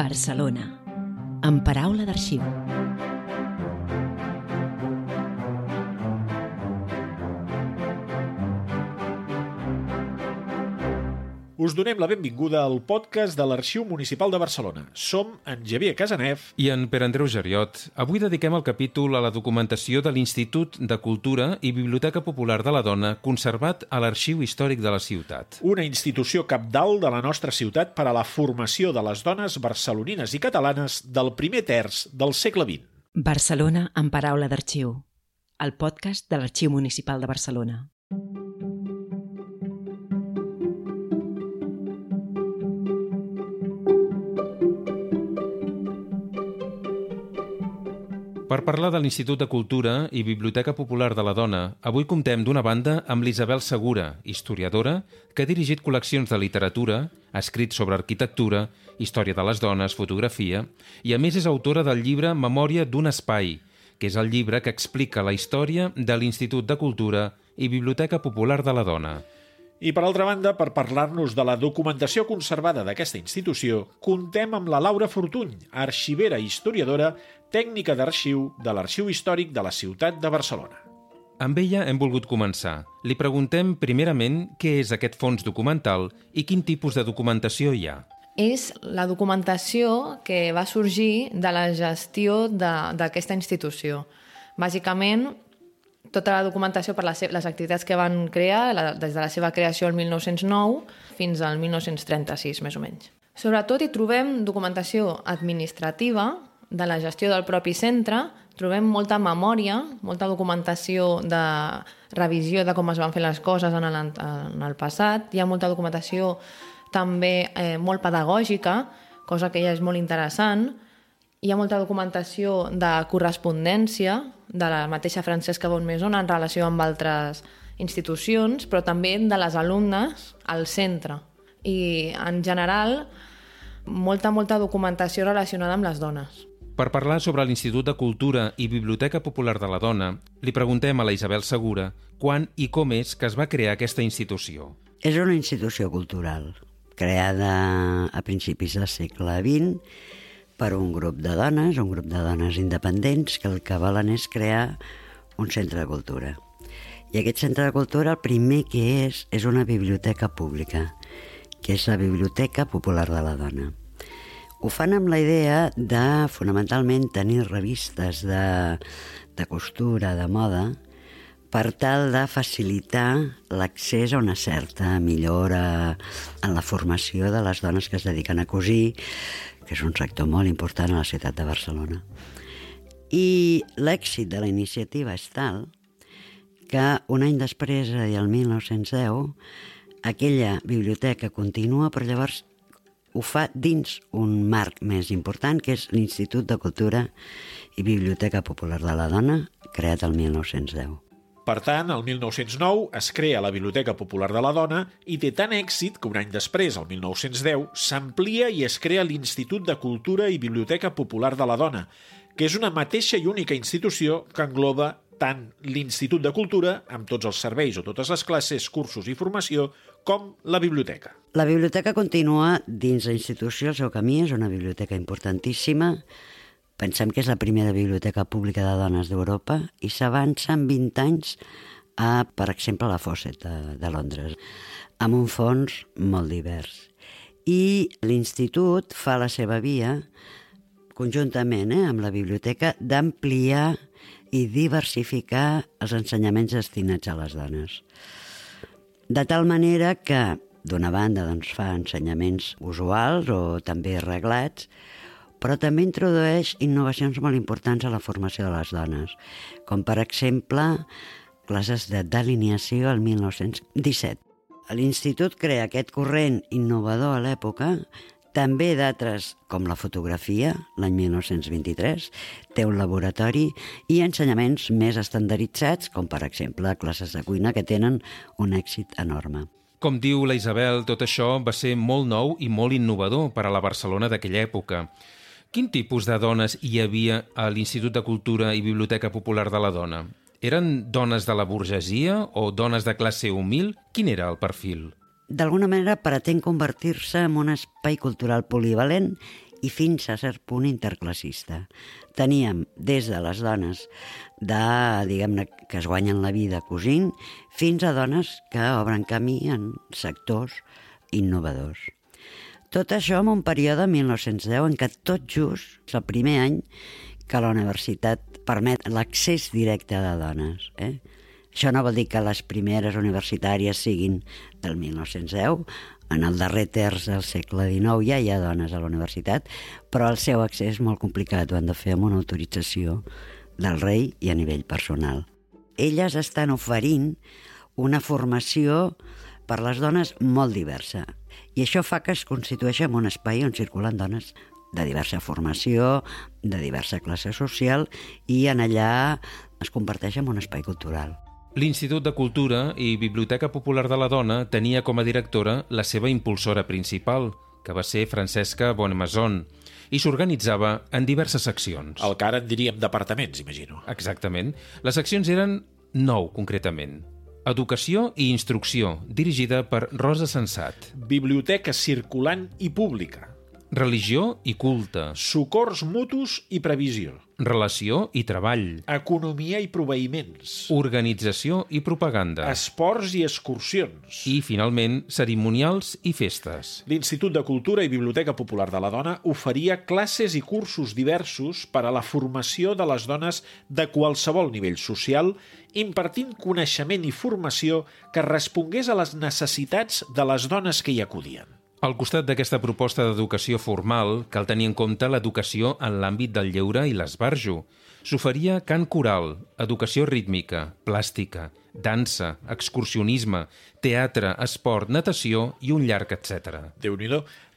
Barcelona, amb paraula d'arxiu. Us donem la benvinguda al podcast de l'Arxiu Municipal de Barcelona. Som en Javier Casanef i en Pere Andreu Geriot. Avui dediquem el capítol a la documentació de l'Institut de Cultura i Biblioteca Popular de la Dona conservat a l'Arxiu Històric de la ciutat. una institució capdalt de la nostra ciutat per a la formació de les dones barcelonines i catalanes del primer terç del segle XX. Barcelona amb paraula d'arxiu. El podcast de l'Arxiu Municipal de Barcelona. Per parlar de l'Institut de Cultura i Biblioteca Popular de la Dona, avui comptem d'una banda amb l'Isabel Segura, historiadora, que ha dirigit col·leccions de literatura, ha escrit sobre arquitectura, història de les dones, fotografia, i a més és autora del llibre Memòria d'un espai, que és el llibre que explica la història de l'Institut de Cultura i Biblioteca Popular de la Dona. I per altra banda, per parlar-nos de la documentació conservada d'aquesta institució, contem amb la Laura Fortuny, arxivera i historiadora, tècnica d'arxiu de l'Arxiu Històric de la ciutat de Barcelona. Amb ella hem volgut començar. Li preguntem primerament què és aquest fons documental i quin tipus de documentació hi ha. és la documentació que va sorgir de la gestió d'aquesta institució. Bàsicament, tota la documentació per les, les activitats que van crear, la, des de la seva creació el 1909 fins al 1936, més o menys. Sobretot hi trobem documentació administrativa de la gestió del propi centre, trobem molta memòria, molta documentació de revisió de com es van fer les coses en el, en el passat, hi ha molta documentació també eh, molt pedagògica, cosa que ja és molt interessant, hi ha molta documentació de correspondència de la mateixa Francesca Bonmaison en relació amb altres institucions, però també de les alumnes al centre. I, en general, molta, molta documentació relacionada amb les dones. Per parlar sobre l'Institut de Cultura i Biblioteca Popular de la Dona, li preguntem a la Isabel Segura quan i com és que es va crear aquesta institució. És una institució cultural creada a principis del segle XX per un grup de dones, un grup de dones independents que el que volen és crear un centre de cultura. I aquest centre de cultura el primer que és és una biblioteca pública, que és la Biblioteca Popular de la Dona. Ho fan amb la idea de, fonamentalment, tenir revistes de, de costura, de moda, per tal de facilitar l'accés a una certa millora en la formació de les dones que es dediquen a cosir, que és un sector molt important a la ciutat de Barcelona. I l'èxit de la iniciativa és tal que un any després, dir, el 1910, aquella biblioteca continua, però llavors ho fa dins un marc més important, que és l'Institut de Cultura i Biblioteca Popular de la Dona, creat el 1910. Per tant, el 1909 es crea la Biblioteca Popular de la Dona i té tant èxit que un any després, el 1910, s'amplia i es crea l'Institut de Cultura i Biblioteca Popular de la Dona, que és una mateixa i única institució que engloba tant l'Institut de Cultura, amb tots els serveis o totes les classes, cursos i formació, com la biblioteca. La biblioteca continua dins la institució, el seu camí és una biblioteca importantíssima. Pensem que és la primera biblioteca pública de dones d'Europa i s'avança en 20 anys a, per exemple, la Fawcett de, de Londres, amb un fons molt divers. I l'institut fa la seva via, conjuntament eh, amb la biblioteca, d'ampliar i diversificar els ensenyaments destinats a les dones. De tal manera que, d'una banda, doncs, fa ensenyaments usuals o també reglats, però també introdueix innovacions molt importants a la formació de les dones, com per exemple classes de delineació al 1917. L'Institut crea aquest corrent innovador a l'època, també d'altres, com la fotografia, l'any 1923, té un laboratori i ensenyaments més estandarditzats, com per exemple classes de cuina, que tenen un èxit enorme. Com diu la Isabel, tot això va ser molt nou i molt innovador per a la Barcelona d'aquella època. Quin tipus de dones hi havia a l'Institut de Cultura i Biblioteca Popular de la Dona? Eren dones de la burgesia o dones de classe humil? Quin era el perfil? D'alguna manera pretén convertir-se en un espai cultural polivalent i fins a cert punt interclassista. Teníem des de les dones de, diguem-ne, que es guanyen la vida cosint, fins a dones que obren camí en sectors innovadors. Tot això en un període 1910 en què tot just, és el primer any que la universitat permet l'accés directe de dones. Eh? Això no vol dir que les primeres universitàries siguin del 1910, en el darrer terç del segle XIX ja hi ha dones a la universitat, però el seu accés és molt complicat, ho han de fer amb una autorització del rei i a nivell personal. Elles estan oferint una formació per les dones molt diversa, i això fa que es constitueixi en un espai on circulen dones de diversa formació, de diversa classe social, i en allà es comparteix en un espai cultural. L'Institut de Cultura i Biblioteca Popular de la Dona tenia com a directora la seva impulsora principal, que va ser Francesca Bonemason, i s'organitzava en diverses seccions. El que ara en diríem departaments, imagino. Exactament. Les seccions eren nou, concretament. Educació i Instrucció, dirigida per Rosa Sensat. Biblioteca circulant i pública. Religió i culte. Socors mutus i previsió. Relació i treball. Economia i proveïments. Organització i propaganda. Esports i excursions. I, finalment, cerimonials i festes. L'Institut de Cultura i Biblioteca Popular de la Dona oferia classes i cursos diversos per a la formació de les dones de qualsevol nivell social, impartint coneixement i formació que respongués a les necessitats de les dones que hi acudien. Al costat d'aquesta proposta d'educació formal, cal tenir en compte l'educació en l'àmbit del lleure i l'esbarjo. S'oferia cant coral, educació rítmica, plàstica, dansa, excursionisme, teatre, esport, natació i un llarg etc. déu nhi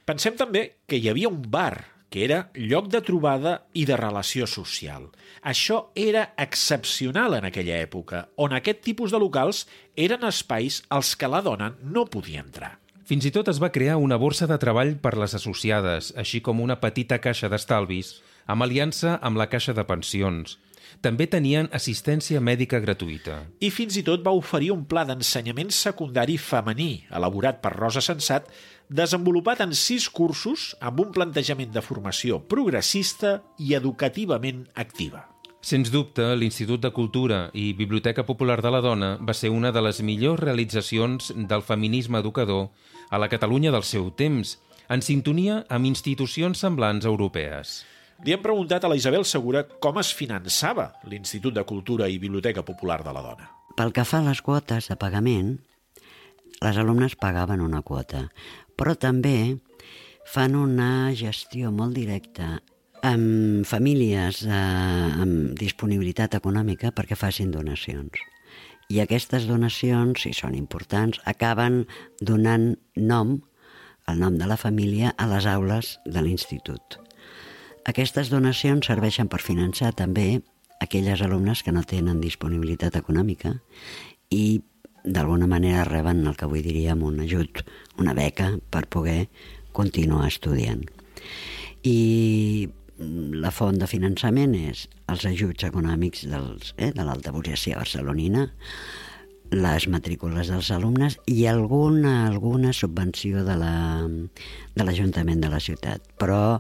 Pensem també que hi havia un bar, que era lloc de trobada i de relació social. Això era excepcional en aquella època, on aquest tipus de locals eren espais als que la dona no podia entrar. Fins i tot es va crear una borsa de treball per les associades, així com una petita caixa d'estalvis, amb aliança amb la caixa de pensions. També tenien assistència mèdica gratuïta. I fins i tot va oferir un pla d'ensenyament secundari femení, elaborat per Rosa Sensat, desenvolupat en sis cursos amb un plantejament de formació progressista i educativament activa. Sens dubte, l'Institut de Cultura i Biblioteca Popular de la Dona va ser una de les millors realitzacions del feminisme educador a la Catalunya del seu temps, en sintonia amb institucions semblants europees. Li hem preguntat a la Isabel Segura com es finançava l'Institut de Cultura i Biblioteca Popular de la Dona. Pel que fa a les quotes de pagament, les alumnes pagaven una quota, però també fan una gestió molt directa amb famílies eh, amb disponibilitat econòmica perquè facin donacions. I aquestes donacions, si són importants, acaben donant nom, el nom de la família, a les aules de l'institut. Aquestes donacions serveixen per finançar també aquelles alumnes que no tenen disponibilitat econòmica i d'alguna manera reben el que avui diríem un ajut, una beca per poder continuar estudiant. I la font de finançament és els ajuts econòmics dels, eh, de l'alta burguesia barcelonina, les matrícules dels alumnes i alguna, alguna subvenció de l'Ajuntament la, de, de la ciutat, però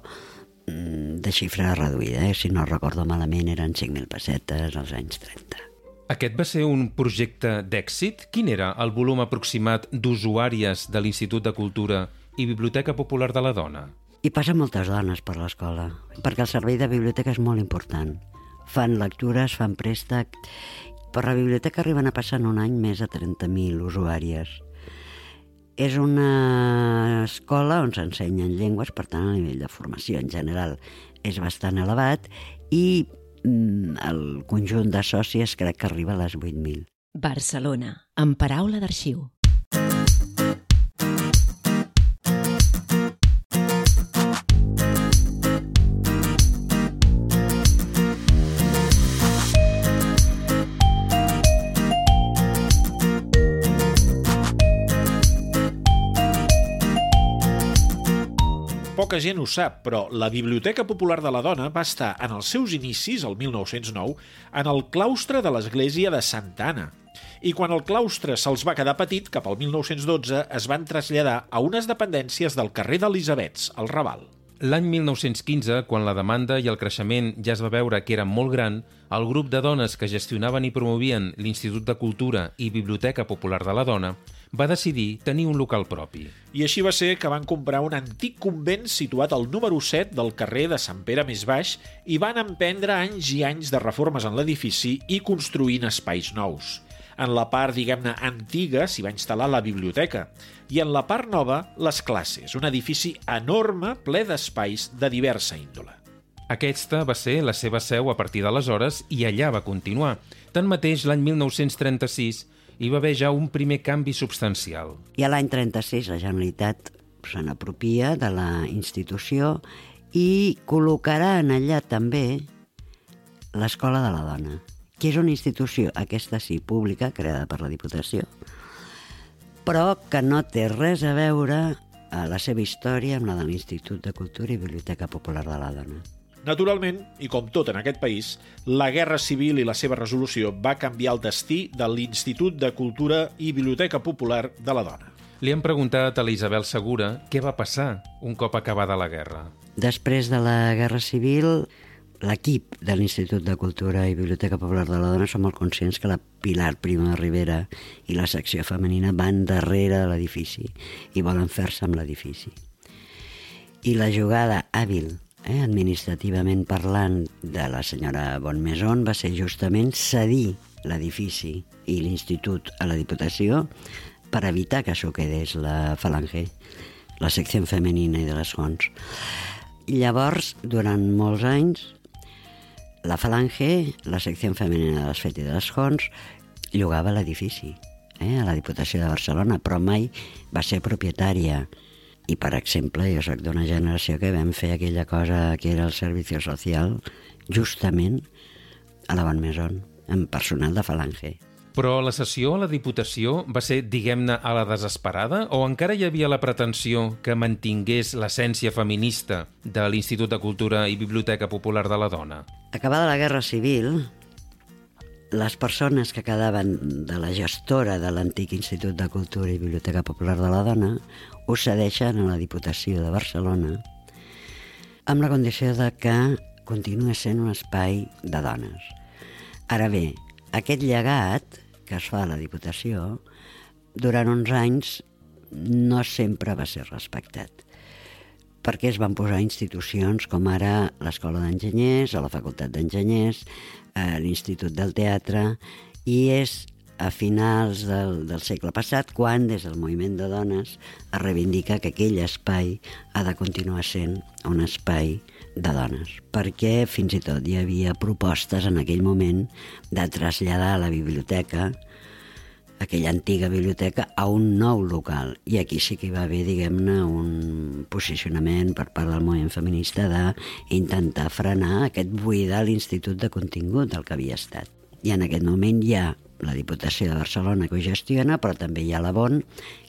mm, de xifra reduïda, eh? si no recordo malament eren 5.000 pessetes als anys 30. Aquest va ser un projecte d'èxit? Quin era el volum aproximat d'usuàries de l'Institut de Cultura i Biblioteca Popular de la Dona? I passen moltes dones per l'escola, perquè el servei de biblioteca és molt important. Fan lectures, fan préstec... Per la biblioteca arriben a passar en un any més de 30.000 usuàries. És una escola on s'ensenyen llengües, per tant, el nivell de formació en general és bastant elevat i mm, el conjunt de sòcies crec que arriba a les 8.000. Barcelona, amb paraula d'arxiu. Poca gent ho sap, però la Biblioteca Popular de la Dona va estar en els seus inicis, el 1909, en el claustre de l'església de Santa Anna. I quan el claustre se'ls va quedar petit, cap al 1912 es van traslladar a unes dependències del carrer d'Elisabets, al Raval. L'any 1915, quan la demanda i el creixement ja es va veure que era molt gran, el grup de dones que gestionaven i promovien l'Institut de Cultura i Biblioteca Popular de la Dona va decidir tenir un local propi. I així va ser que van comprar un antic convent situat al número 7 del carrer de Sant Pere més baix i van emprendre anys i anys de reformes en l'edifici i construint espais nous. En la part, diguem-ne, antiga s'hi va instal·lar la biblioteca i en la part nova, les classes, un edifici enorme ple d'espais de diversa índole. Aquesta va ser la seva seu a partir d'aleshores i allà va continuar. Tanmateix, l'any 1936 hi va haver ja un primer canvi substancial. I a l'any 36 la Generalitat se n'apropia de la institució i col·locarà en allà també l'Escola de la Dona, que és una institució, aquesta sí, pública, creada per la Diputació, però que no té res a veure a la seva història amb la de l'Institut de Cultura i Biblioteca Popular de la Dona. Naturalment, i com tot en aquest país, la Guerra Civil i la seva resolució va canviar el destí de l'Institut de Cultura i Biblioteca Popular de la Dona. Li han preguntat a l'Isabel Segura què va passar un cop acabada la guerra. Després de la Guerra Civil, l'equip de l'Institut de Cultura i Biblioteca Popular de la Dona som molt conscients que la Pilar Prima de Rivera i la secció femenina van darrere de l'edifici i volen fer-se amb l'edifici. I la jugada hàbil, eh, administrativament parlant, de la senyora Bonmeson va ser justament cedir l'edifici i l'institut a la Diputació per evitar que això quedés la falange, la secció femenina i de les Fons. Llavors, durant molts anys, la Falange, la secció femenina de les FET i de les Jons, llogava l'edifici eh, a la Diputació de Barcelona, però mai va ser propietària. I, per exemple, jo sóc d'una generació que vam fer aquella cosa que era el servicio social justament a la Bonmaison, amb personal de Falange. Però la sessió a la Diputació va ser, diguem-ne, a la desesperada o encara hi havia la pretensió que mantingués l'essència feminista de l'Institut de Cultura i Biblioteca Popular de la Dona? Acabada la Guerra Civil, les persones que quedaven de la gestora de l'antic Institut de Cultura i Biblioteca Popular de la Dona ho cedeixen a la Diputació de Barcelona amb la condició de que continua sent un espai de dones. Ara bé, aquest llegat que es fa a la Diputació durant uns anys no sempre va ser respectat perquè es van posar institucions com ara l'Escola d'Enginyers, o la Facultat d'Enginyers, eh, l'Institut del Teatre, i és a finals del, del segle passat quan, des del moviment de dones, es reivindica que aquell espai ha de continuar sent un espai de dones, perquè fins i tot hi havia propostes en aquell moment de traslladar la biblioteca aquella antiga biblioteca a un nou local. I aquí sí que hi va haver, diguem-ne, un posicionament per part del moviment feminista d'intentar frenar aquest buidar l'Institut de Contingut del que havia estat. I en aquest moment hi ha la Diputació de Barcelona que ho gestiona, però també hi ha la BON,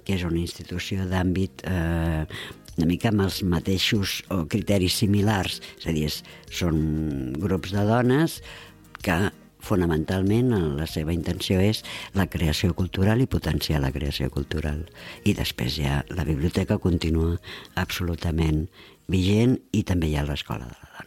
que és una institució d'àmbit eh, una mica amb els mateixos o criteris similars, és a dir, són grups de dones que fonamentalment la seva intenció és la creació cultural i potenciar la creació cultural. I després ja la biblioteca continua absolutament vigent i també hi ha l'escola de la dona.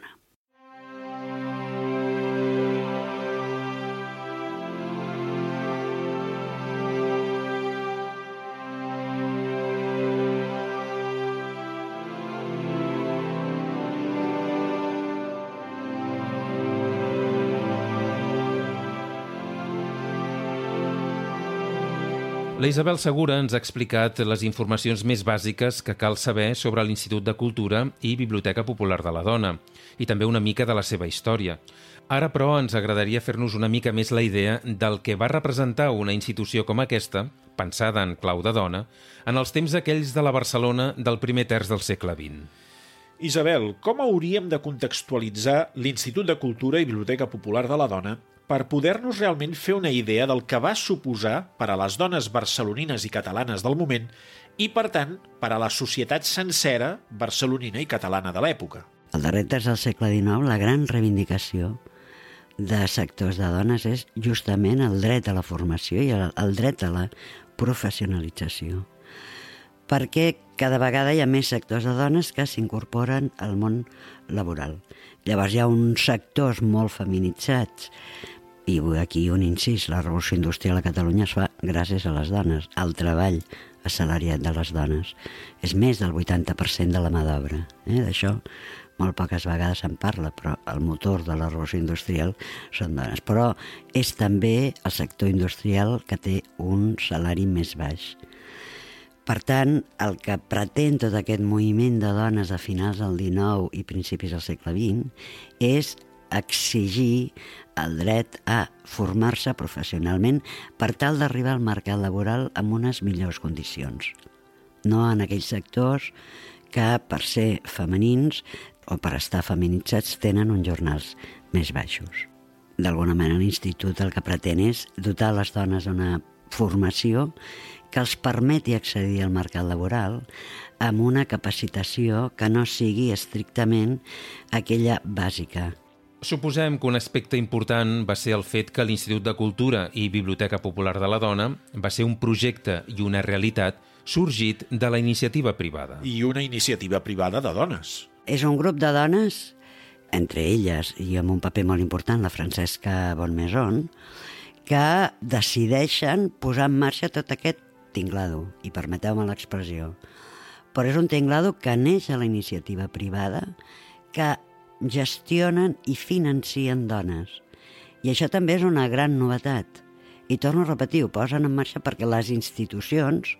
La Isabel Segura ens ha explicat les informacions més bàsiques que cal saber sobre l'Institut de Cultura i Biblioteca Popular de la Dona, i també una mica de la seva història. Ara, però, ens agradaria fer-nos una mica més la idea del que va representar una institució com aquesta, pensada en clau de dona, en els temps aquells de la Barcelona del primer terç del segle XX. Isabel, com hauríem de contextualitzar l'Institut de Cultura i Biblioteca Popular de la Dona per poder-nos realment fer una idea del que va suposar per a les dones barcelonines i catalanes del moment i, per tant, per a la societat sencera barcelonina i catalana de l'època. Al darrer terç del segle XIX, la gran reivindicació de sectors de dones és justament el dret a la formació i el, el dret a la professionalització. perquè cada vegada hi ha més sectors de dones que s'incorporen al món laboral. Llavors hi ha uns sectors molt feminitzats i vull aquí un incís, la revolució industrial a Catalunya es fa gràcies a les dones, al treball assalariat de les dones. És més del 80% de la mà d'obra. Eh? D'això molt poques vegades se'n parla, però el motor de la revolució industrial són dones. Però és també el sector industrial que té un salari més baix. Per tant, el que pretén tot aquest moviment de dones a finals del XIX i principis del segle XX és exigir el dret a formar-se professionalment per tal d'arribar al mercat laboral amb unes millors condicions. No en aquells sectors que, per ser femenins o per estar feminitzats, tenen uns jornals més baixos. D'alguna manera, l'Institut el que pretén és dotar les dones d'una formació que els permeti accedir al mercat laboral amb una capacitació que no sigui estrictament aquella bàsica, Suposem que un aspecte important va ser el fet que l'Institut de Cultura i Biblioteca Popular de la Dona va ser un projecte i una realitat sorgit de la iniciativa privada. I una iniciativa privada de dones. És un grup de dones, entre elles i amb un paper molt important, la Francesca Bonmaison, que decideixen posar en marxa tot aquest tinglado, i permeteu-me l'expressió. Però és un tinglado que neix a la iniciativa privada, que gestionen i financien dones. I això també és una gran novetat. I torno a repetir, ho posen en marxa perquè les institucions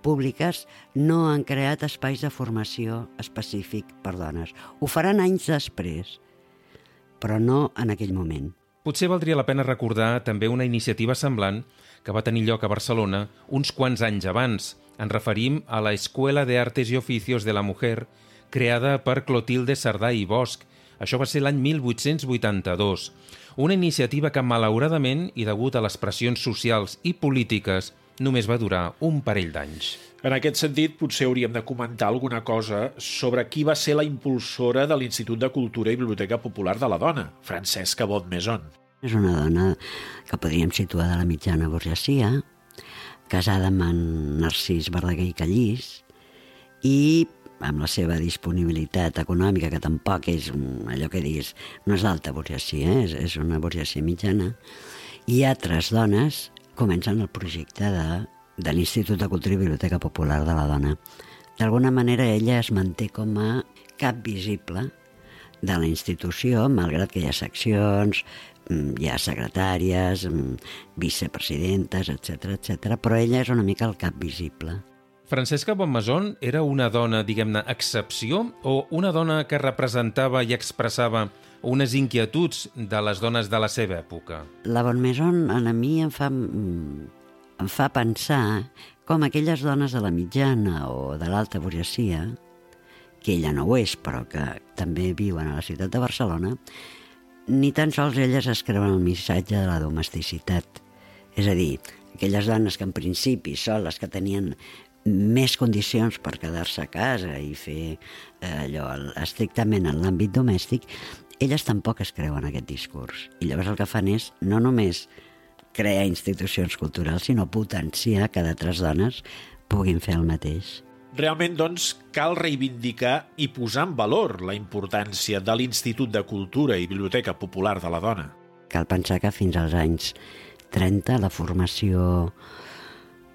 públiques no han creat espais de formació específic per dones. Ho faran anys després, però no en aquell moment. Potser valdria la pena recordar també una iniciativa semblant que va tenir lloc a Barcelona uns quants anys abans. Ens referim a la Escuela de Artes y Oficios de la Mujer, creada per Clotilde Sardà i Bosch. Això va ser l'any 1882. Una iniciativa que, malauradament, i degut a les pressions socials i polítiques, només va durar un parell d'anys. En aquest sentit, potser hauríem de comentar alguna cosa sobre qui va ser la impulsora de l'Institut de Cultura i Biblioteca Popular de la Dona, Francesca Maison. És una dona que podríem situar de la mitjana burgesia, casada amb en Narcís Verdaguer i Callís, i amb la seva disponibilitat econòmica, que tampoc és allò que diguis, no és d'alta burgesia, eh? és, és una burgesia mitjana, i altres dones comencen el projecte de, de l'Institut de Cultura i Biblioteca Popular de la Dona. D'alguna manera ella es manté com a cap visible de la institució, malgrat que hi ha seccions, mm, hi ha secretàries, mm, vicepresidentes, etc etc. però ella és una mica el cap visible. Francesca Bonmason era una dona, diguem-ne, excepció o una dona que representava i expressava unes inquietuds de les dones de la seva època? La Bonmaison a mi em fa, em fa pensar com aquelles dones de la mitjana o de l'alta burgesia, que ella no ho és, però que també viuen a la ciutat de Barcelona, ni tan sols elles es creuen el missatge de la domesticitat. És a dir, aquelles dones que en principi són les que tenien més condicions per quedar-se a casa i fer eh, allò estrictament en l'àmbit domèstic, elles tampoc es creuen aquest discurs. I llavors el que fan és no només crear institucions culturals, sinó potenciar que d'altres dones puguin fer el mateix. Realment, doncs, cal reivindicar i posar en valor la importància de l'Institut de Cultura i Biblioteca Popular de la Dona. Cal pensar que fins als anys 30 la formació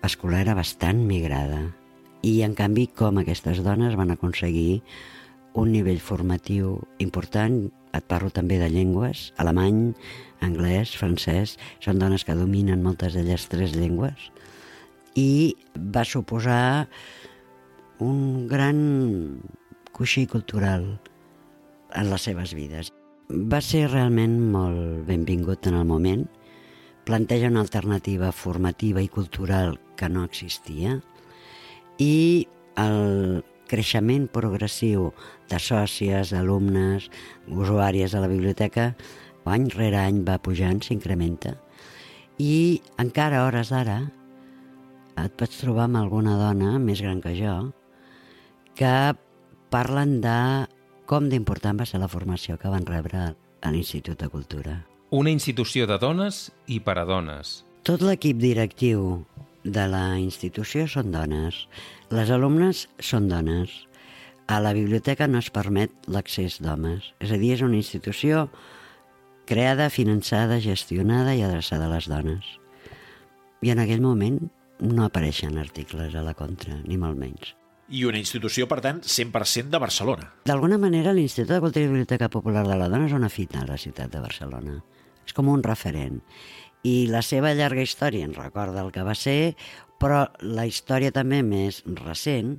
escolar era bastant migrada i, en canvi, com aquestes dones van aconseguir un nivell formatiu important, et parlo també de llengües, alemany, anglès, francès, són dones que dominen moltes d'elles tres llengües, i va suposar un gran coixí cultural en les seves vides. Va ser realment molt benvingut en el moment, planteja una alternativa formativa i cultural que no existia i el creixement progressiu de sòcies, alumnes, usuàries de la biblioteca, any rere any va pujant, s'incrementa. I encara a hores d'ara et pots trobar amb alguna dona més gran que jo que parlen de com d'important va ser la formació que van rebre a l'Institut de Cultura. Una institució de dones i per a dones. Tot l'equip directiu de la institució són dones. Les alumnes són dones. A la biblioteca no es permet l'accés d'homes. És a dir, és una institució creada, finançada, gestionada i adreçada a les dones. I en aquell moment no apareixen articles a la contra, ni molt menys. I una institució, per tant, 100% de Barcelona. D'alguna manera, l'Institut de Cultura i Biblioteca Popular de la Dona és una fita a la ciutat de Barcelona. És com un referent. I la seva llarga història ens recorda el que va ser, però la història també més recent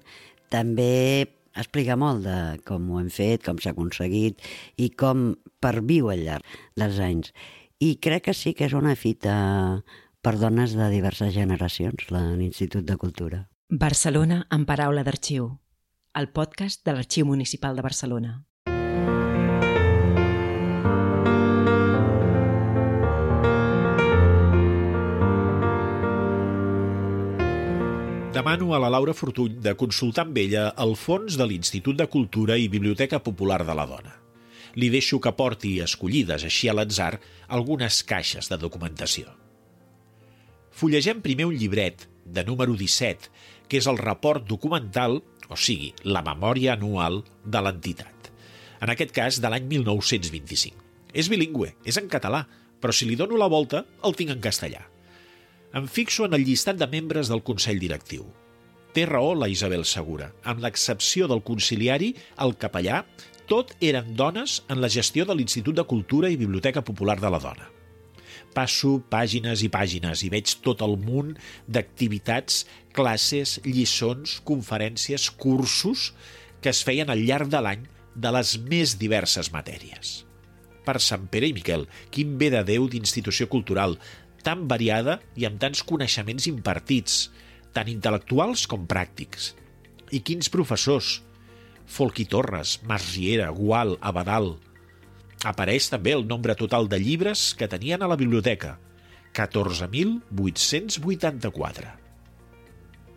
també explica molt de com ho hem fet, com s'ha aconseguit i com perviu al llarg dels anys. I crec que sí que és una fita per dones de diverses generacions, l'Institut de Cultura. Barcelona en paraula d'arxiu, el podcast de l'Arxiu Municipal de Barcelona. Demano a la Laura Fortuny de consultar amb ella el fons de l'Institut de Cultura i Biblioteca Popular de la Dona. Li deixo que porti escollides així a l'atzar algunes caixes de documentació. Fullegem primer un llibret, de número 17, que és el report documental, o sigui, la memòria anual de l'entitat. En aquest cas, de l'any 1925. És bilingüe, és en català, però si li dono la volta, el tinc en castellà. Em fixo en el llistat de membres del Consell Directiu. Té raó la Isabel Segura. Amb l'excepció del conciliari, el capellà, tot eren dones en la gestió de l'Institut de Cultura i Biblioteca Popular de la Dona. Passo pàgines i pàgines i veig tot el munt d'activitats, classes, lliçons, conferències, cursos que es feien al llarg de l'any de les més diverses matèries. Per Sant Pere i Miquel, quin bé de Déu d'institució cultural, tan variada i amb tants coneixements impartits, tant intel·lectuals com pràctics. I quins professors! Folqui Torres, Masriera, Gual, Abadal... Apareix també el nombre total de llibres que tenien a la biblioteca, 14.884.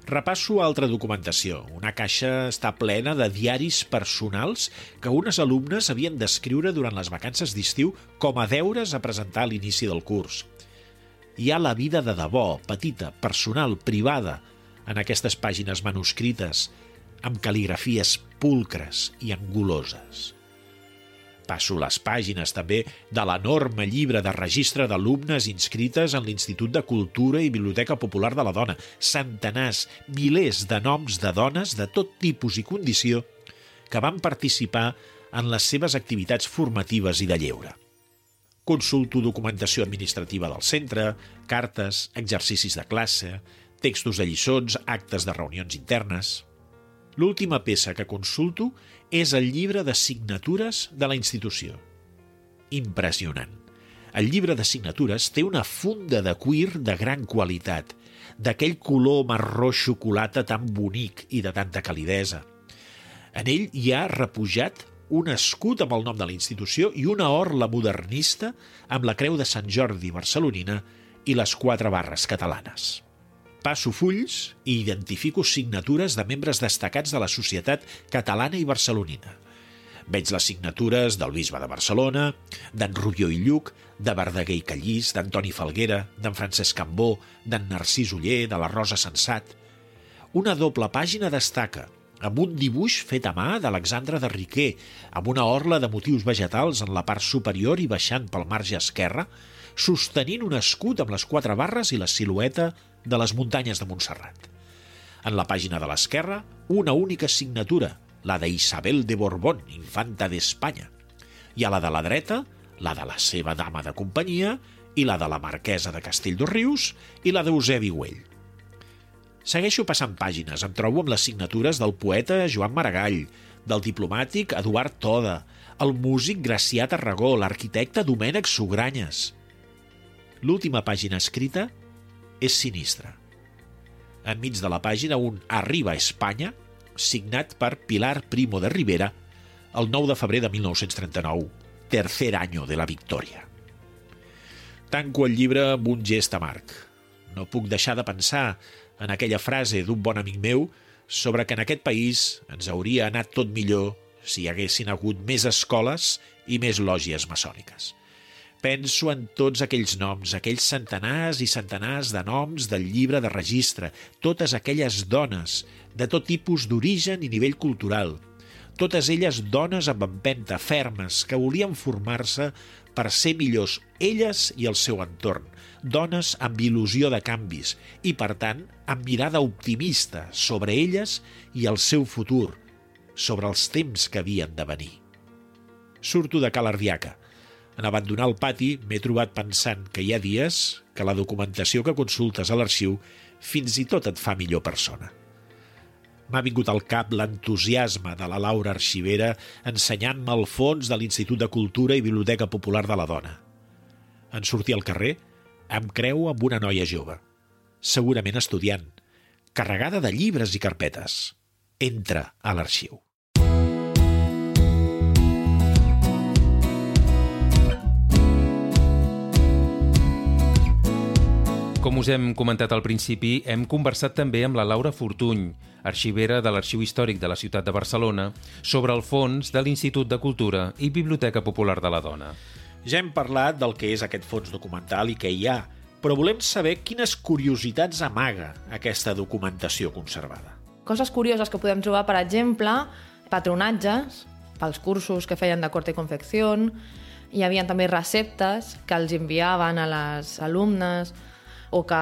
Repasso altra documentació. Una caixa està plena de diaris personals que unes alumnes havien d'escriure durant les vacances d'estiu com a deures a presentar a l'inici del curs. Hi ha la vida de debò, petita, personal, privada, en aquestes pàgines manuscrites, amb cal·ligrafies pulcres i anguloses. Passo les pàgines també de l'enorme llibre de registre d'alumnes inscrites en l'Institut de Cultura i Biblioteca Popular de la Dona. Centenars, milers de noms de dones de tot tipus i condició que van participar en les seves activitats formatives i de lleure. Consulto documentació administrativa del centre, cartes, exercicis de classe, textos de lliçons, actes de reunions internes... L'última peça que consulto és el llibre de signatures de la institució. Impressionant. El llibre de signatures té una funda de cuir de gran qualitat, d'aquell color marró xocolata tan bonic i de tanta calidesa. En ell hi ha repujat un escut amb el nom de la institució i una orla modernista amb la creu de Sant Jordi barcelonina i les quatre barres catalanes. Passo fulls i identifico signatures de membres destacats de la societat catalana i barcelonina. Veig les signatures del bisbe de Barcelona, d'en Rubió i Lluc, de Verdaguer i Callís, d'Antoni Falguera, d'en Francesc Cambó, d'en Narcís Uller, de la Rosa Sensat. Una doble pàgina destaca, amb un dibuix fet a mà d'Alexandre de Riquer, amb una orla de motius vegetals en la part superior i baixant pel marge esquerre, sostenint un escut amb les quatre barres i la silueta de les muntanyes de Montserrat. En la pàgina de l'esquerra, una única signatura, la d'Isabel de Borbón, infanta d'Espanya, i a la de la dreta, la de la seva dama de companyia i la de la marquesa de Castelldorrius i la d'Eusebi Güell. Segueixo passant pàgines, em trobo amb les signatures del poeta Joan Maragall, del diplomàtic Eduard Toda, el músic Gracià Tarragó, l'arquitecte Domènec Sugranyes. L'última pàgina escrita és sinistre. Enmig de la pàgina un Arriba a Espanya, signat per Pilar Primo de Rivera el 9 de febrer de 1939, tercer any de la victòria. Tanco el llibre amb un gest amarg. No puc deixar de pensar en aquella frase d'un bon amic meu sobre que en aquest país ens hauria anat tot millor si hi haguessin hagut més escoles i més lògies maçòniques. Penso en tots aquells noms, aquells centenars i centenars de noms del llibre de registre, totes aquelles dones, de tot tipus d'origen i nivell cultural, totes elles dones amb empenta, fermes, que volien formar-se per ser millors elles i el seu entorn, dones amb il·lusió de canvis i, per tant, amb mirada optimista sobre elles i el seu futur, sobre els temps que havien de venir. Surto de Cal Ardiaca. En abandonar el pati m'he trobat pensant que hi ha dies que la documentació que consultes a l'arxiu fins i tot et fa millor persona. M'ha vingut al cap l'entusiasme de la Laura Arxivera ensenyant-me el fons de l'Institut de Cultura i Biblioteca Popular de la Dona. En sortir al carrer, em creu amb una noia jove, segurament estudiant, carregada de llibres i carpetes. Entra a l'arxiu. Com us hem comentat al principi, hem conversat també amb la Laura Fortuny, arxivera de l'Arxiu Històric de la ciutat de Barcelona, sobre el fons de l'Institut de Cultura i Biblioteca Popular de la Dona. Ja hem parlat del que és aquest fons documental i què hi ha, però volem saber quines curiositats amaga aquesta documentació conservada. Coses curioses que podem trobar, per exemple, patronatges pels cursos que feien de corte i confecció, hi havia també receptes que els enviaven a les alumnes, o que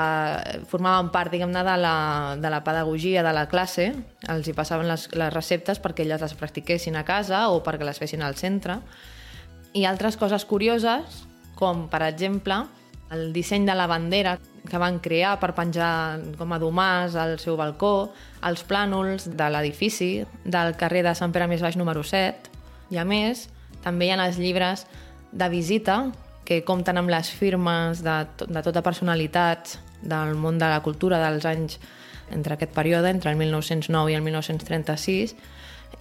formaven part, diguem-ne, de, la, de la pedagogia de la classe, els hi passaven les, les receptes perquè elles les practiquessin a casa o perquè les fessin al centre. I altres coses curioses, com, per exemple, el disseny de la bandera que van crear per penjar com a domàs al seu balcó, els plànols de l'edifici del carrer de Sant Pere Més Baix número 7, i a més, també hi ha els llibres de visita que compten amb les firmes de, to de tota personalitat del món de la cultura dels anys entre aquest període, entre el 1909 i el 1936,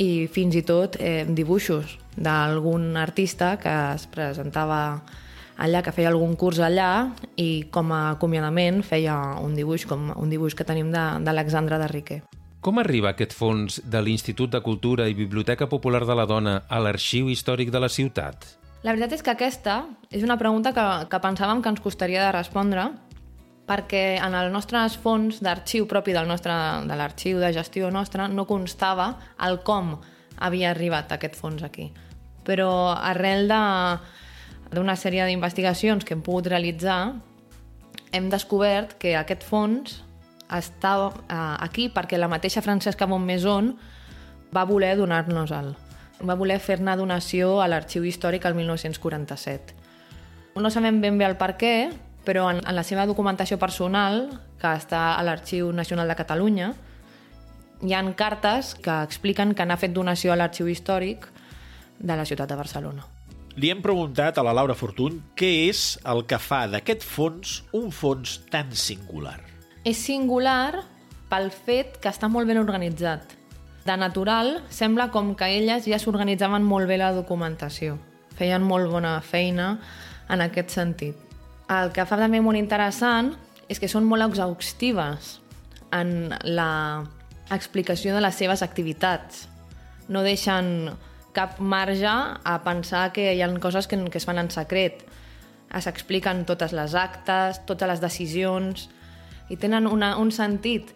i fins i tot eh, dibuixos d'algun artista que es presentava allà, que feia algun curs allà i com a acomiadament feia un dibuix, com un dibuix que tenim d'Alexandre de, de Riquer. Com arriba aquest fons de l'Institut de Cultura i Biblioteca Popular de la Dona a l'Arxiu Històric de la ciutat? La veritat és que aquesta és una pregunta que, que pensàvem que ens costaria de respondre perquè en el nostre fons d'arxiu propi del nostre, de l'arxiu de gestió nostre no constava el com havia arribat aquest fons aquí. Però arrel d'una sèrie d'investigacions que hem pogut realitzar hem descobert que aquest fons estava eh, aquí perquè la mateixa Francesca Montmaison va voler donar-nos-el va voler fer-ne donació a l'Arxiu Històric el 1947. No sabem ben bé el per què, però en, en la seva documentació personal, que està a l'Arxiu Nacional de Catalunya, hi han cartes que expliquen que n'ha fet donació a l'Arxiu Històric de la ciutat de Barcelona. Li hem preguntat a la Laura Fortun què és el que fa d'aquest fons un fons tan singular. És singular pel fet que està molt ben organitzat de natural, sembla com que elles ja s'organitzaven molt bé la documentació. Feien molt bona feina en aquest sentit. El que fa també molt interessant és que són molt exhaustives en la explicació de les seves activitats. No deixen cap marge a pensar que hi ha coses que, que es fan en secret. S'expliquen totes les actes, totes les decisions, i tenen una, un sentit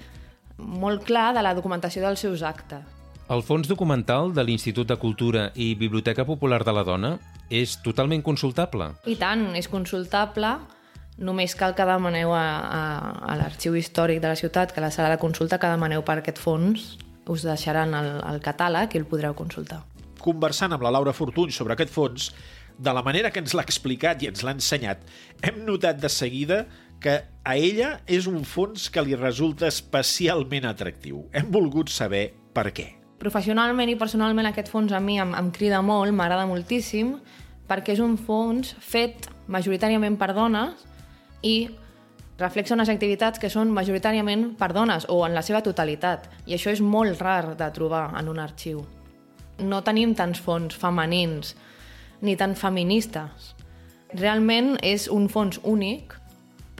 molt clar de la documentació dels seus actes. El fons documental de l'Institut de Cultura i Biblioteca Popular de la Dona és totalment consultable? I tant, és consultable. Només cal que demaneu a, a, a l'Arxiu Històric de la ciutat, que la sala de consulta que demaneu per aquest fons, us deixaran el, el catàleg i el podreu consultar. Conversant amb la Laura Fortuny sobre aquest fons, de la manera que ens l'ha explicat i ens l'ha ensenyat, hem notat de seguida que a ella és un fons que li resulta especialment atractiu. Hem volgut saber per què. Professionalment i personalment aquest fons a mi em, em crida molt, m'agrada moltíssim, perquè és un fons fet majoritàriament per dones i reflexa unes activitats que són majoritàriament per dones o en la seva totalitat. I això és molt rar de trobar en un arxiu. No tenim tants fons femenins ni tan feministes. Realment és un fons únic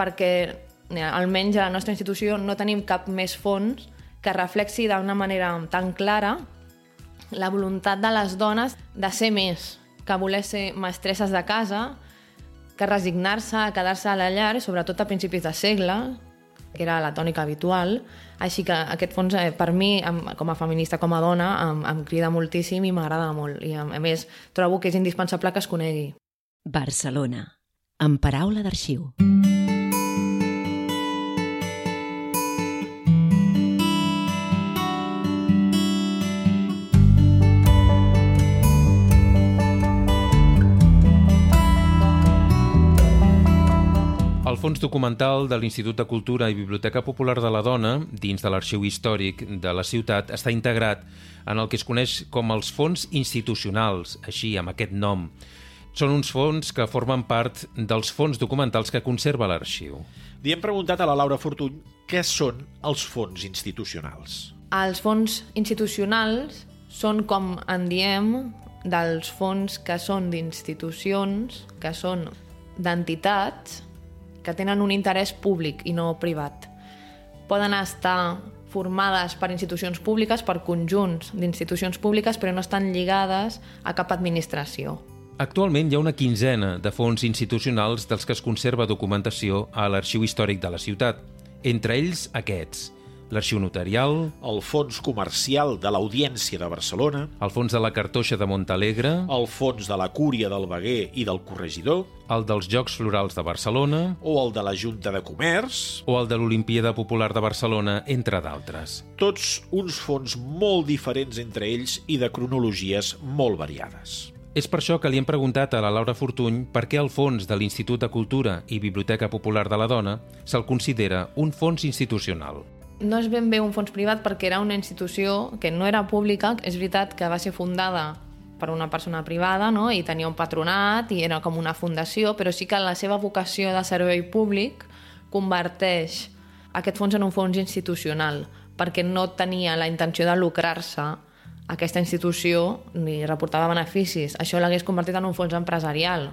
perquè eh, almenys a la nostra institució no tenim cap més fons que reflexi d'una manera tan clara la voluntat de les dones de ser més, que voler ser mestresses de casa, que resignar-se a quedar-se a la llar, sobretot a principis de segle, que era la tònica habitual. Així que aquest fons, eh, per mi, com a feminista, com a dona, em, em crida moltíssim i m'agrada molt. I, a més, trobo que és indispensable que es conegui. Barcelona, amb paraula d'arxiu. El fons documental de l'Institut de Cultura i Biblioteca Popular de la Dona, dins de l'arxiu històric de la ciutat, està integrat en el que es coneix com els fons institucionals, així, amb aquest nom. Són uns fons que formen part dels fons documentals que conserva l'arxiu. Li hem preguntat a la Laura Fortuny què són els fons institucionals. Els fons institucionals són, com en diem, dels fons que són d'institucions, que són d'entitats, que tenen un interès públic i no privat. Poden estar formades per institucions públiques, per conjunts d'institucions públiques, però no estan lligades a cap administració. Actualment hi ha una quinzena de fons institucionals dels que es conserva documentació a l'Arxiu Històric de la ciutat. Entre ells, aquests – l'Arxiu Notarial, el Fons Comercial de l'Audiència de Barcelona, el Fons de la Cartoixa de Montalegre, el Fons de la Cúria del Beguer i del Corregidor, el dels Jocs Florals de Barcelona, o el de la Junta de Comerç, o el de l'Olimpíada Popular de Barcelona, entre d'altres. Tots uns fons molt diferents entre ells i de cronologies molt variades. És per això que li hem preguntat a la Laura Fortuny per què el fons de l'Institut de Cultura i Biblioteca Popular de la Dona se'l considera un fons institucional no és ben bé un fons privat perquè era una institució que no era pública, és veritat que va ser fundada per una persona privada no? i tenia un patronat i era com una fundació, però sí que la seva vocació de servei públic converteix aquest fons en un fons institucional perquè no tenia la intenció de lucrar-se aquesta institució ni reportava beneficis. Això l'hagués convertit en un fons empresarial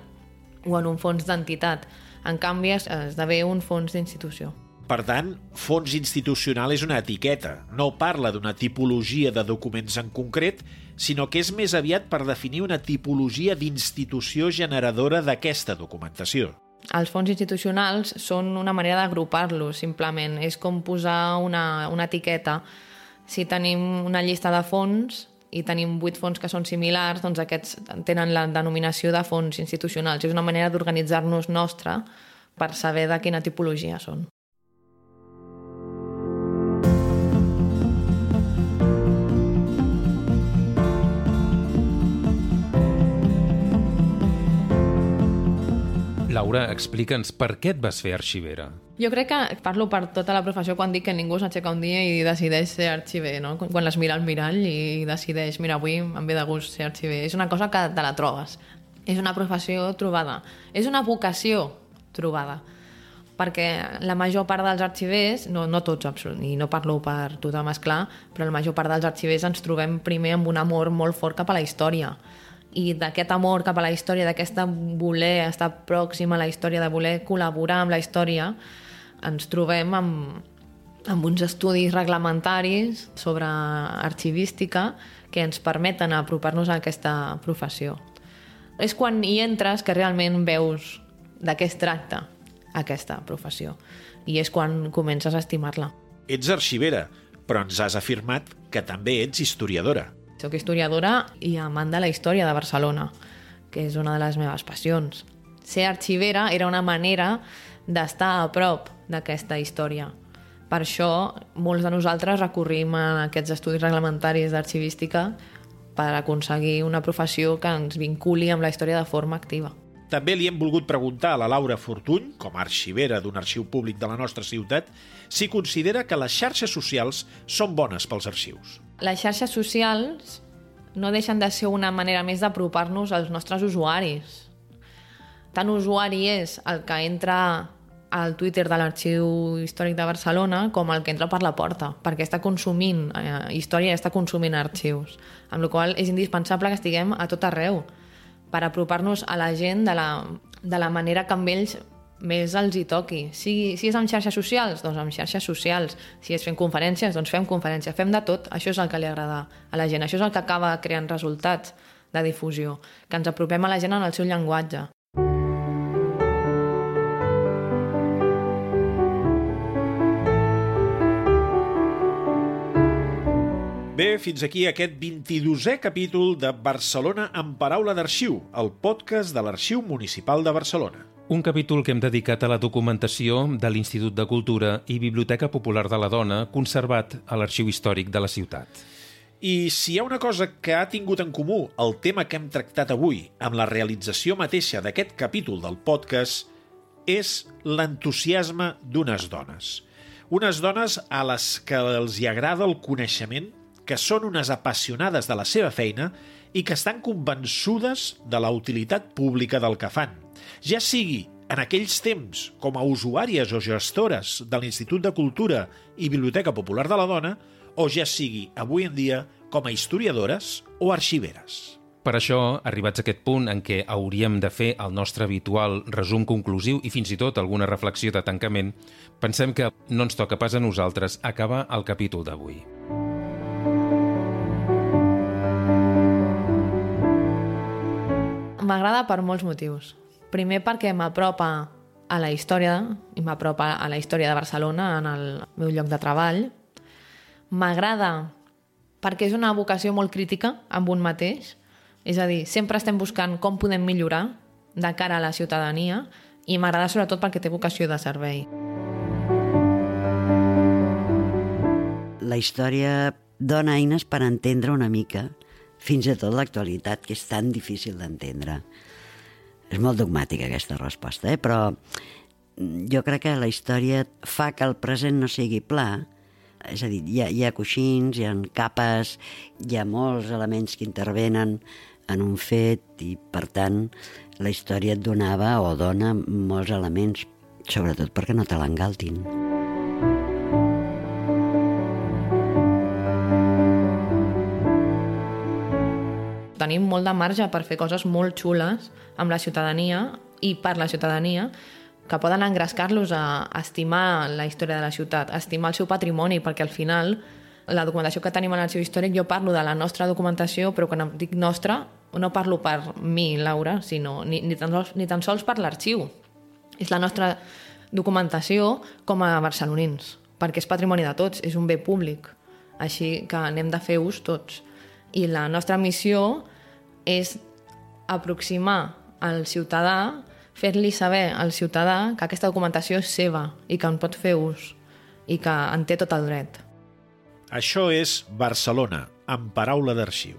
o en un fons d'entitat. En canvi, esdevé un fons d'institució. Per tant, fons institucional és una etiqueta, no parla d'una tipologia de documents en concret, sinó que és més aviat per definir una tipologia d'institució generadora d'aquesta documentació. Els fons institucionals són una manera d'agrupar-los, simplement. És com posar una, una etiqueta. Si tenim una llista de fons i tenim vuit fons que són similars, doncs aquests tenen la denominació de fons institucionals. És una manera d'organitzar-nos nostra per saber de quina tipologia són. Laura, explica'ns per què et vas fer arxivera. Jo crec que parlo per tota la professió quan dic que ningú s'aixeca un dia i decideix ser arxiver, no? Quan les mira al mirall i decideix, mira, avui em ve de gust ser arxiver. És una cosa que te la trobes. És una professió trobada. És una vocació trobada perquè la major part dels arxivers, no, no tots, absolut, i no parlo per tothom, és clar, però la major part dels arxivers ens trobem primer amb un amor molt fort cap a la història i d'aquest amor cap a la història, d'aquesta voler estar pròxima a la història, de voler col·laborar amb la història, ens trobem amb, amb uns estudis reglamentaris sobre arxivística que ens permeten apropar-nos a aquesta professió. És quan hi entres que realment veus de què es tracta aquesta professió i és quan comences a estimar-la. Ets arxivera, però ens has afirmat que també ets historiadora. Soc historiadora i amant de la història de Barcelona, que és una de les meves passions. Ser arxivera era una manera d'estar a prop d'aquesta història. Per això, molts de nosaltres recorrim a aquests estudis reglamentaris d'arxivística per aconseguir una professió que ens vinculi amb la història de forma activa. També li hem volgut preguntar a la Laura Fortuny, com a arxivera d'un arxiu públic de la nostra ciutat, si considera que les xarxes socials són bones pels arxius. Les xarxes socials no deixen de ser una manera més d'apropar-nos als nostres usuaris. Tant usuari és el que entra al Twitter de l'Arxiu Històric de Barcelona com el que entra per la porta, perquè està consumint eh, història i està consumint arxius. Amb la qual és indispensable que estiguem a tot arreu per apropar-nos a la gent de la, de la manera que amb ells més els hi toqui. Si, si és amb xarxes socials, doncs amb xarxes socials. Si és fent conferències, doncs fem conferències. Fem de tot. Això és el que li agrada a la gent. Això és el que acaba creant resultats de difusió. Que ens apropem a la gent en el seu llenguatge. Bé, fins aquí aquest 22è capítol de Barcelona en paraula d'arxiu, el podcast de l'Arxiu Municipal de Barcelona. Un capítol que hem dedicat a la documentació de l'Institut de Cultura i Biblioteca Popular de la Dona, conservat a l'Arxiu Històric de la ciutat. I si hi ha una cosa que ha tingut en comú el tema que hem tractat avui amb la realització mateixa d'aquest capítol del podcast, és l'entusiasme d'unes dones. Unes dones a les que els hi agrada el coneixement, que són unes apassionades de la seva feina i que estan convençudes de la utilitat pública del que fan. Ja sigui en aquells temps com a usuàries o gestores de l'Institut de Cultura i Biblioteca Popular de la Dona, o ja sigui avui en dia com a historiadores o arxiveres. Per això, arribats a aquest punt en què hauríem de fer el nostre habitual resum conclusiu i fins i tot alguna reflexió de tancament, pensem que no ens toca pas a nosaltres acabar el capítol d'avui. M'agrada per molts motius. Primer perquè m'apropa a la història i m'apropa a la història de Barcelona en el meu lloc de treball. M'agrada perquè és una vocació molt crítica amb un mateix, és a dir, sempre estem buscant com podem millorar de cara a la ciutadania i m'agrada sobretot perquè té vocació de servei. La història dona eines per entendre una mica fins i tot l'actualitat, que és tan difícil d'entendre. És molt dogmàtica aquesta resposta, eh? però jo crec que la història fa que el present no sigui pla, és a dir, hi ha, hi ha coixins, hi ha capes, hi ha molts elements que intervenen en un fet i, per tant, la història et donava o dona molts elements, sobretot perquè no te l'engaltin. Tenim molt de marge per fer coses molt xules amb la ciutadania i per la ciutadania que poden engrescar-los a estimar la història de la ciutat, a estimar el seu patrimoni, perquè al final la documentació que tenim en l'arxiu històric, jo parlo de la nostra documentació, però quan dic nostra, no parlo per mi, Laura, sinó ni, ni, tan, sols, ni tan sols per l'arxiu. És la nostra documentació com a barcelonins, perquè és patrimoni de tots, és un bé públic. Així que anem de fer ús tots. I la nostra missió és aproximar al ciutadà, fer-li saber al ciutadà que aquesta documentació és seva i que en pot fer ús i que en té tot el dret. Això és Barcelona, amb paraula d'arxiu.